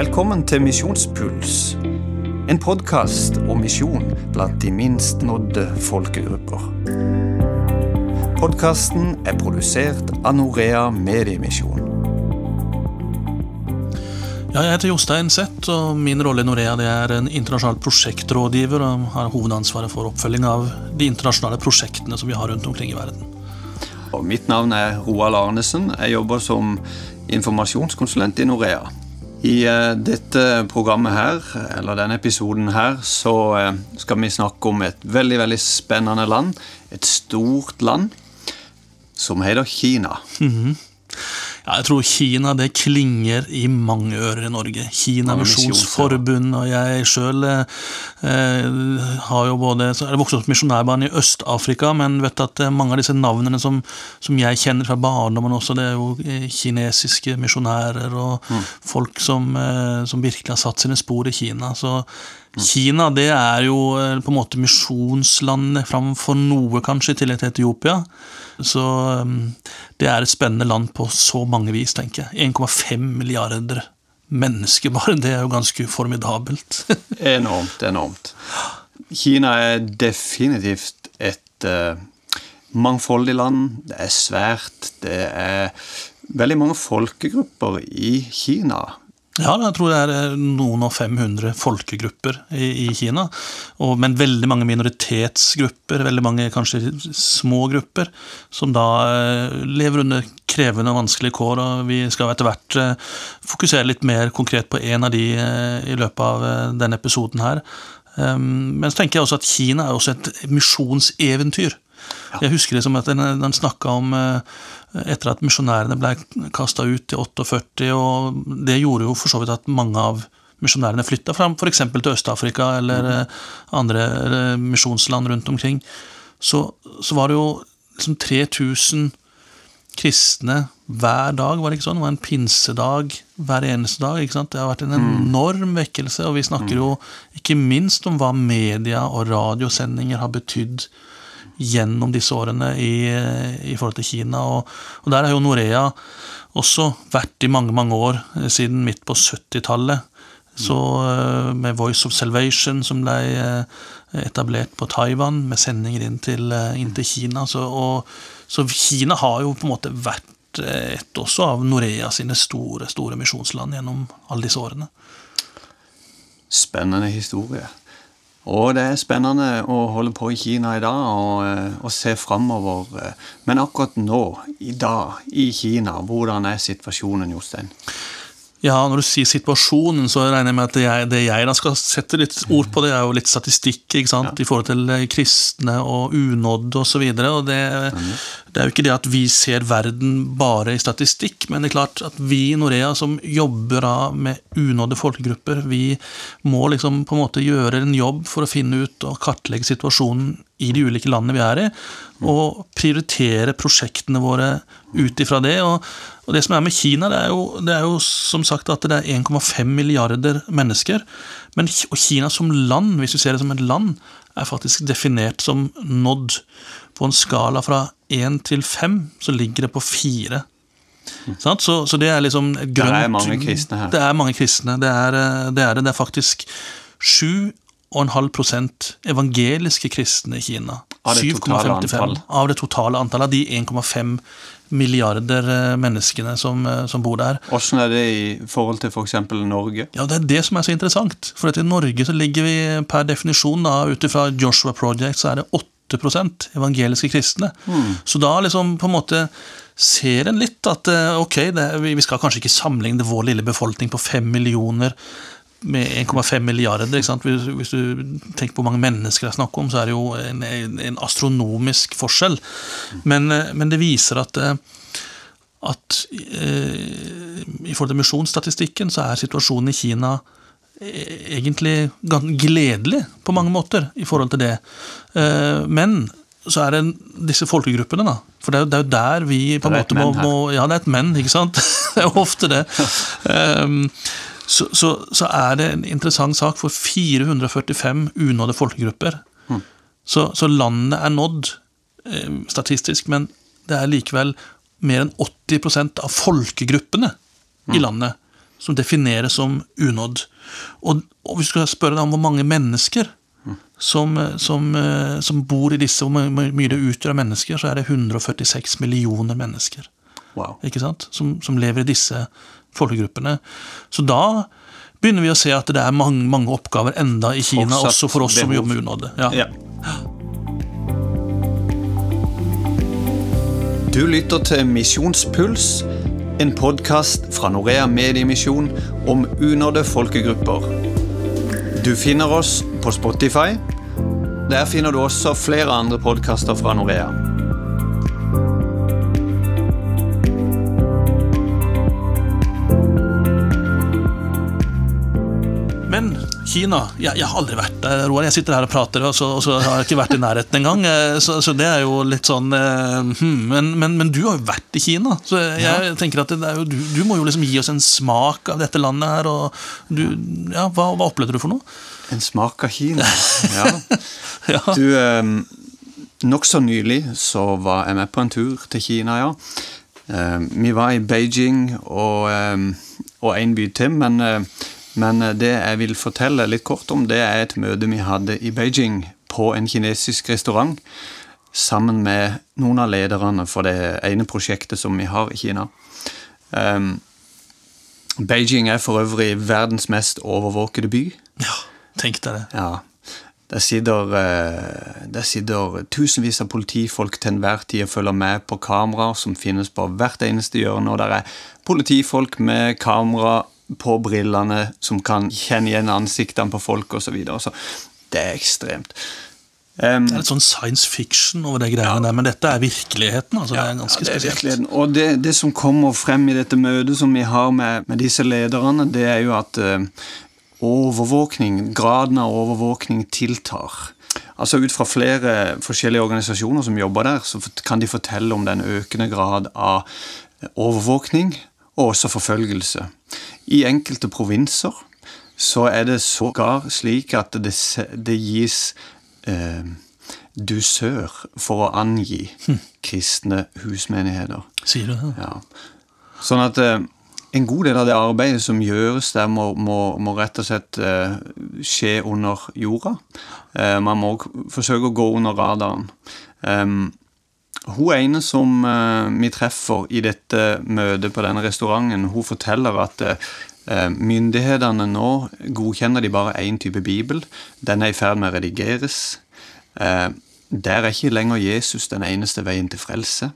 Velkommen til Misjonspuls, en podkast om misjon blant de minst nådde folkegrupper. Podkasten er produsert av Norea Mediemisjon. Ja, jeg heter Jostein Zett, og min rolle i Norea det er en internasjonal prosjektrådgiver og har hovedansvaret for oppfølging av de internasjonale prosjektene som vi har rundt omkring i verden. Og mitt navn er Roald Arnesen. Jeg jobber som informasjonskonsulent i Norea. I eh, dette programmet her, eller denne episoden her, så eh, skal vi snakke om et veldig, veldig spennende land. Et stort land som heter Kina. Ja, jeg tror Kina det klinger i mange ører i Norge. Kina Misjonsforbund, og jeg sjøl eh, har jo både Jeg vokste opp opp misjonærbarn i Øst-Afrika, men vet at eh, mange av disse navnene som, som jeg kjenner fra barndommen også, det er jo eh, kinesiske misjonærer og folk som, eh, som virkelig har satt sine spor i Kina. Så Kina det er jo eh, på en måte misjonslandet framfor noe, kanskje, i tillegg til Etiopia. Så um, det er et spennende land på så mange vis, tenker jeg. 1,5 milliarder mennesker bare, det er jo ganske formidabelt. Enormt, enormt. Kina er definitivt et uh, mangfoldig land. Det er svært. Det er veldig mange folkegrupper i Kina. Ja, jeg tror det er eh, noen og 500 folkegrupper i, i Kina. Og, men veldig mange minoritetsgrupper, veldig mange kanskje små grupper, som da eh, lever under krevende og vanskelige kår. og Vi skal etter hvert eh, fokusere litt mer konkret på en av de i løpet av denne episoden her. Um, men så tenker jeg også at Kina er også et misjonseventyr. Jeg husker liksom at den, den snakka om eh, etter at misjonærene ble kasta ut i 48, og det gjorde jo for så vidt at mange av misjonærene flytta fram, f.eks. til Øst-Afrika eller mm. andre eh, misjonsland rundt omkring. Så, så var det jo liksom 3000 kristne hver dag, var det ikke sånn? Det var en pinsedag hver eneste dag. ikke sant? Det har vært en enorm vekkelse, og vi snakker jo ikke minst om hva media og radiosendinger har betydd gjennom disse årene i, i forhold til Kina. Og, og der har jo Norea også vært i mange, mange år, eh, siden midt på 70-tallet. Så eh, med Voice of Salvation, som ble eh, etablert på Taiwan, med sendinger inn til, inn til Kina. Så, og, så Kina har jo på en måte vært et også av Norea sine store, store misjonsland gjennom alle disse årene. Spennende historie. Og det er spennende å holde på i Kina i dag og, eh, og se framover. Men akkurat nå, i dag, i Kina, hvordan er situasjonen, Jostein? Ja, når du sier situasjonen, så regner jeg med at det jeg, det jeg da skal sette litt ord på, det er jo litt statistikk ikke sant? i forhold til eh, kristne og unådde osv. Det, det er jo ikke det at vi ser verden bare i statistikk, men det er klart at vi i Norea som jobber da med unådde folkegrupper, vi må liksom på en måte gjøre en jobb for å finne ut og kartlegge situasjonen i de ulike landene vi er i, og prioritere prosjektene våre ut ifra det. Og, og det som er med Kina, det er, jo, det er jo som sagt at det er 1,5 milliarder mennesker. Men Kina som land, hvis vi ser det som et land, er faktisk definert som nådd. På en skala fra 1 til 5 så ligger det på 4. Sant? Så, så det er liksom grønt Det er mange kristne her. Det er mange kristne. Det er eh, det. Er, det. er faktisk 7,5% evangeliske kristne i Kina. Av det totale 7,55 antall. av det totale antallet av de 1,5 milliarder eh, menneskene som, eh, som bor der. Hvordan er det i forhold til f.eks. Norge? Ja, Det er det som er så interessant. For at i Norge så ligger vi per definisjon, da, ut ifra Joshua Project, så er det 8% evangeliske kristne. Så da liksom på en måte ser en litt at eh, ok, det, vi skal kanskje ikke sammenligne vår lille befolkning på 5 millioner med 1,5 milliarder. Ikke sant? Hvis, hvis du tenker på hvor mange mennesker det er snakk om, så er det jo en, en, astronomisk forskjell. Men, eh, men det viser at eh, at eh, i forhold til misjonsstatistikken så er situasjonen i Kina eh, egentlig gledelig på mange måter i forhold til det. Eh, men så er det disse folkegruppene, da. For det er jo, det er jo der vi på en måte må, må Ja, det er et men, ikke sant? det er jo ofte det. Um, så, så, så er det en interessant sak for 445 unådde folkegrupper. Mm. Så, så landet er nådd eh, statistisk, men det er likevel mer enn 80% av folkegruppene i landet som defineres som unådd. Og, og hvis du skal spørre deg om hvor mange mennesker som, som, eh, som bor i disse, hvor mye det utgjør av mennesker, så er det 146 millioner mennesker. Wow. Ikke sant? Som, som lever i disse folkegruppene. Så da begynner vi å se at det er mange, mange oppgaver enda i Kina, Fortsatt også for oss som jobber med unådde. Ja. Ja. Du lytter til Misjonspuls, en podkast fra Norea Mediemisjon om unådde folkegrupper. Du finner oss på Spotify. Der finner du også flere andre podkaster fra Norea. Men Kina jeg, jeg har aldri vært der, Roar. Jeg sitter her og prater, og så, og så har jeg ikke vært i nærheten engang. eh, Så, så det er jo litt sånn eh, hmm, men, men, men du har jo vært i Kina, så jeg tenker at det er jo, du, du må jo liksom gi oss en smak av dette landet her. og du, ja, hva, hva opplevde du for noe? En smak av Kina. Ja. Ja. Du, eh, Nokså nylig så var jeg med på en tur til Kina, ja. Eh, vi var i Beijing og, eh, og en by til, men, eh, men det jeg vil fortelle litt kort om, det er et møte vi hadde i Beijing på en kinesisk restaurant sammen med noen av lederne for det ene prosjektet som vi har i Kina. Um, Beijing er for øvrig verdens mest overvåkede by. ja, tenk deg det. Ja. Der sitter, eh, der sitter tusenvis av politifolk til enhver tid og følger med på kameraer som finnes på hvert eneste hjørne, og der er politifolk med kamera på brillene som kan kjenne igjen ansiktene på folk osv. Så, videre. så det er ekstremt. Um, Det er litt sånn science fiction over det greiene der, men dette er virkeligheten. altså Det er ganske ja, det er spesielt. Og det, det som kommer frem i dette møtet som vi har med, med disse lederne, det er jo at uh, overvåkning, graden av overvåkning tiltar. Altså Ut fra flere forskjellige organisasjoner som jobber der, så kan de fortelle om den økende grad av overvåkning og også forfølgelse. I enkelte provinser så er det sågar slik at det, det gis eh, dusør for å angi kristne husmenigheter. Sier du det? Ja. Sånn at eh, en god del av det arbeidet som gjøres der, må, må, må rett og slett eh, skje under jorda. Eh, man må forsøke å gå under radaren. Em, hun ene som eh, vi treffer i dette møtet på denne restauranten, hun forteller at eh, myndighetene nå godkjenner de bare én type bibel. Den er i ferd med å redigeres. Eh, der er ikke lenger Jesus den eneste veien til frelse.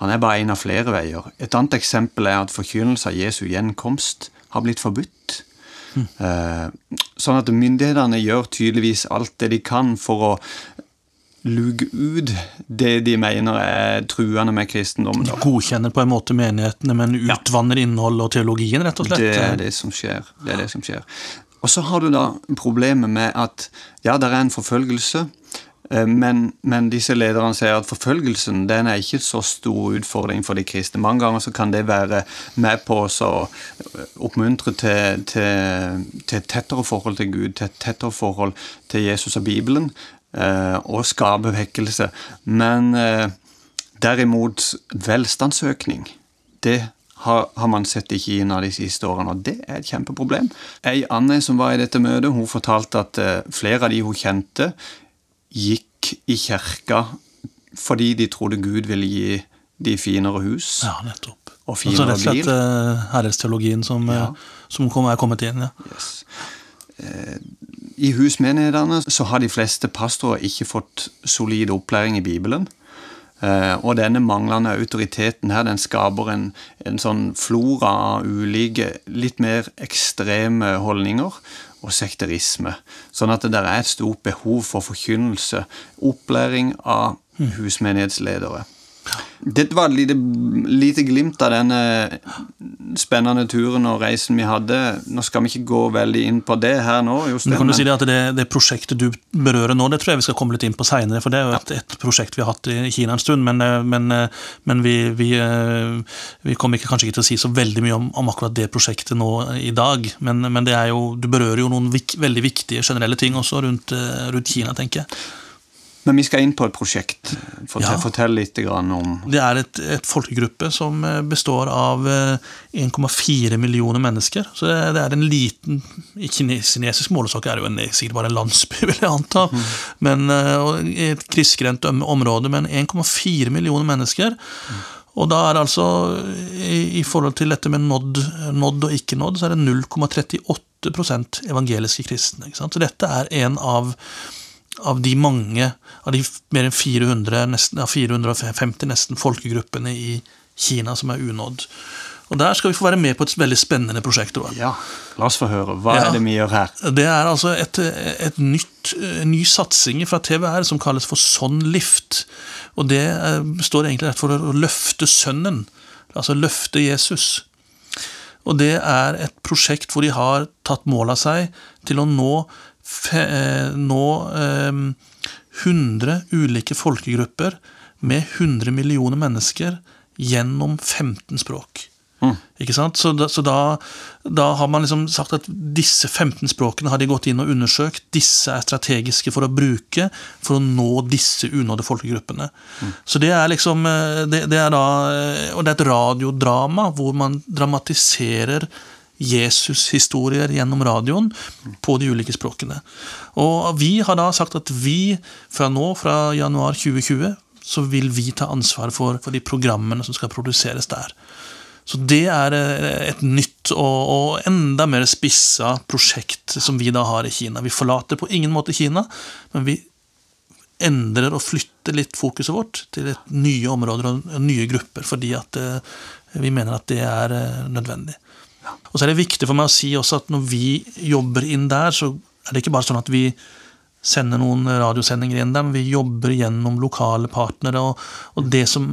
Han er bare en av flere veier. Et annet eksempel er at forkynnelse av Jesu gjenkomst har blitt forbudt. Mm. Sånn at myndighetene gjør tydeligvis alt det de kan for å luke ut det de mener er truende med kristendommen. De Godkjenner på en måte menighetene, men utvanner innhold og teologien, rett og slett. Det er det som skjer. Det er det som skjer. Og så har du da problemet med at ja, det er en forfølgelse, eh, men, men disse lederne sier at forfølgelsen den er ikke så stor utfordring for de kristne. Mange ganger så kan det være med på å oppmuntre til, til, til et tettere forhold til Gud, til et tettere forhold til Jesus og Bibelen, eh, og skabevekkelse. Men eh, derimot velstandsøkning, det har, har man sett i Kina de siste årene, og det er et kjempeproblem. Ei Anne som var i dette møtet, hun fortalte at eh, flere av de hun kjente, gikk i kirka fordi de trodde Gud ville gi de finere hus. Ja, nettopp. Og Altså finere rett og slett bil. uh, herresteologien som, eh, Ja. som kom, er kommet inn. ja. Yes. I husmenighetene så har de fleste pastorer ikke fått solid opplæring i Bibelen. Eh, Og denne manglende autoriteten her, den skaper en, en sånn flora av ulike, litt mer ekstreme holdninger og sekterisme. Sånn at det der er et stort behov for forkynnelse, opplæring av husmenighetsledere. Dette var et lite, lite glimt av denne spennende turen og reisen vi hadde. Nå skal vi ikke gå veldig inn på det her nå, Jostein. Men kan du si det at det, det prosjektet du berører nå, det tror jeg vi skal komme litt inn på seinere. For det er jo et, et prosjekt vi har hatt i Kina en stund, men, eh, men, eh, men vi, vi, eh, vi kommer kanskje ikke til å si så veldig mye om, om akkurat det prosjektet nå i dag. Men, men det jo, du berører jo noen vik, veldig viktige generelle ting også rundt, rundt Kina, tenker jeg. Men vi skal inn på et prosjekt. Fortell, Ja. fortell litt om Det er et, et folkegruppe som eh, består av eh, 1,4 millioner mennesker. Så det, det er en liten I kines, kinesisk målestokk er det jo en, sikkert bare en landsby, vil jeg anta. Men eh, i Et grisgrendt område, men 1,4 millioner mennesker. Og da er det altså, i, i forhold til dette med nådd, nådd og ikke nådd, så er det 0,38 evangeliske kristne. Så dette er en av av de mange, av de mer enn 400, nesten, ja, 450 nesten folkegruppene i Kina som er unådd. Og Der skal vi få være med på et veldig spennende prosjekt. Tror jeg. Ja, la oss få høre. Hva Ja. er det vi gjør her? Det er altså et, et nytt, en ny satsing fra TVR som kalles for Sånn Lift. Og det eh, står egentlig rett for å løfte Sønnen. Altså løfte Jesus. Og det er et prosjekt hvor de har tatt mål av seg til å nå, eh, nå eh, 100 ulike folkegrupper med 100 millioner mennesker gjennom 15 språk. Ikke sant? Så, da, så da, da har man liksom sagt at disse 15 språkene har de gått inn og undersøkt. Disse er strategiske for å bruke for å nå disse unådde folkegruppene. Så det er liksom eh, det, det er da, eh, Og det er et radiodrama hvor man dramatiserer Jesus-historier gjennom radioen på de ulike språkene. Og vi har da sagt at vi fra nå, fra januar 2020, så vil vi ta ansvar for, for de programmene som skal produseres der. Så det er eh, et nytt og, og enda mer spissa prosjekt som vi da har i Kina. Vi forlater på ingen måte Kina, men vi endrer og flytter litt fokuset vårt til nye områder og nye grupper, fordi at eh, vi mener at det er eh, nødvendig. Og så er det viktig for meg å si også at når vi jobber inn der, så er det ikke bare sånn at vi sender noen radiosendinger inn der, men vi jobber gjennom lokale partnere, og, og det som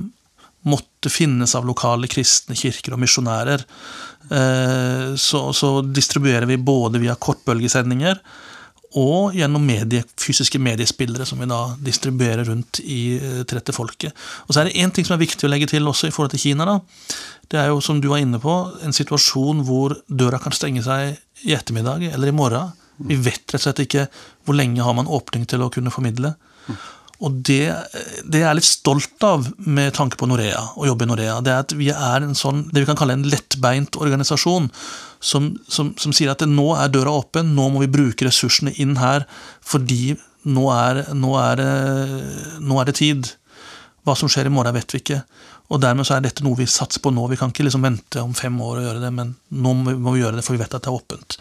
måtte finnes av lokale kristne kirker og misjonærer, eh, så, så distribuerer vi både via kortbølgesendinger og gjennom medie, fysiske mediespillere som vi da distribuerer rundt i trette til folket. Og så er det én ting som er viktig å legge til også i forhold til Kina. da. Det er jo, som du var inne på, en situasjon hvor døra kan stenge seg i ettermiddag eller i morgen. Vi vet rett og slett ikke hvor lenge har man åpning til å kunne formidle. Og det, det jeg er litt stolt av med tanke på Norea, å jobbe i Norea, det er at vi er en sånn, det vi kan kalle en lettbeint organisasjon som, som, som sier at nå er døra åpen, nå må vi bruke ressursene inn her fordi nå er, nå er, nå er det tid. Hva som skjer i morgen, vet vi ikke. Og dermed så er dette noe vi satser på nå. Vi kan ikke liksom vente om fem år og gjøre det, men nå må vi gjøre det, for vi vet at det er åpent.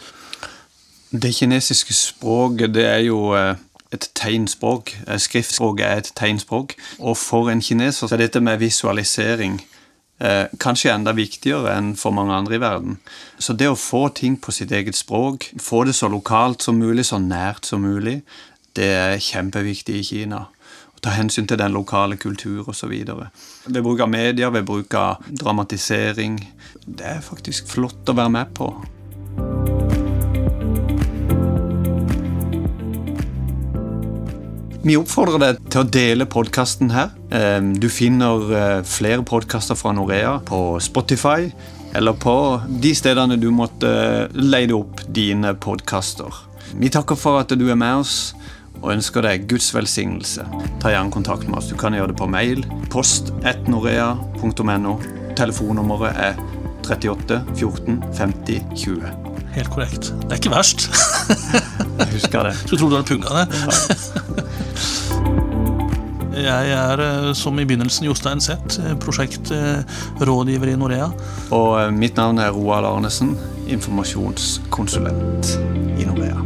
Det kinesiske språket det er jo eh, et tegnspråk. Skriftspråket Skriftspråk er et tegnspråk. Og for en kineser så er dette med visualisering eh, kanskje enda viktigere enn for mange andre i verden. Så det å få ting på sitt eget språk, få det så lokalt som mulig, så nært som mulig, det er kjempeviktig i Kina. Ta hensyn til den lokale kultur osv. Ved bruk av media, ved bruk av dramatisering. Det er faktisk flott å være med på. Vi oppfordrer deg til å dele podkasten her. Eh, Du finner eh, flere podkaster fra Norea på Spotify eller på de stedene du måtte eh, leide opp dine podkaster. Vi takker for at du er med oss og ønsker deg Guds velsignelse. Ta gjerne kontakt med oss. Du kan gjøre det på mail. Post 1norea.no. Telefonnummeret er 38 14 50 20. Helt korrekt. Det er ikke verst. Jeg husker det. Skulle tro du hadde punga det. Jeg er, eh, som i begynnelsen, Jostein Seth, eh, prosjektrådgiver i Norea. Og eh, mitt navn er Roald Arnesen, informasjonskonsulent i Norea.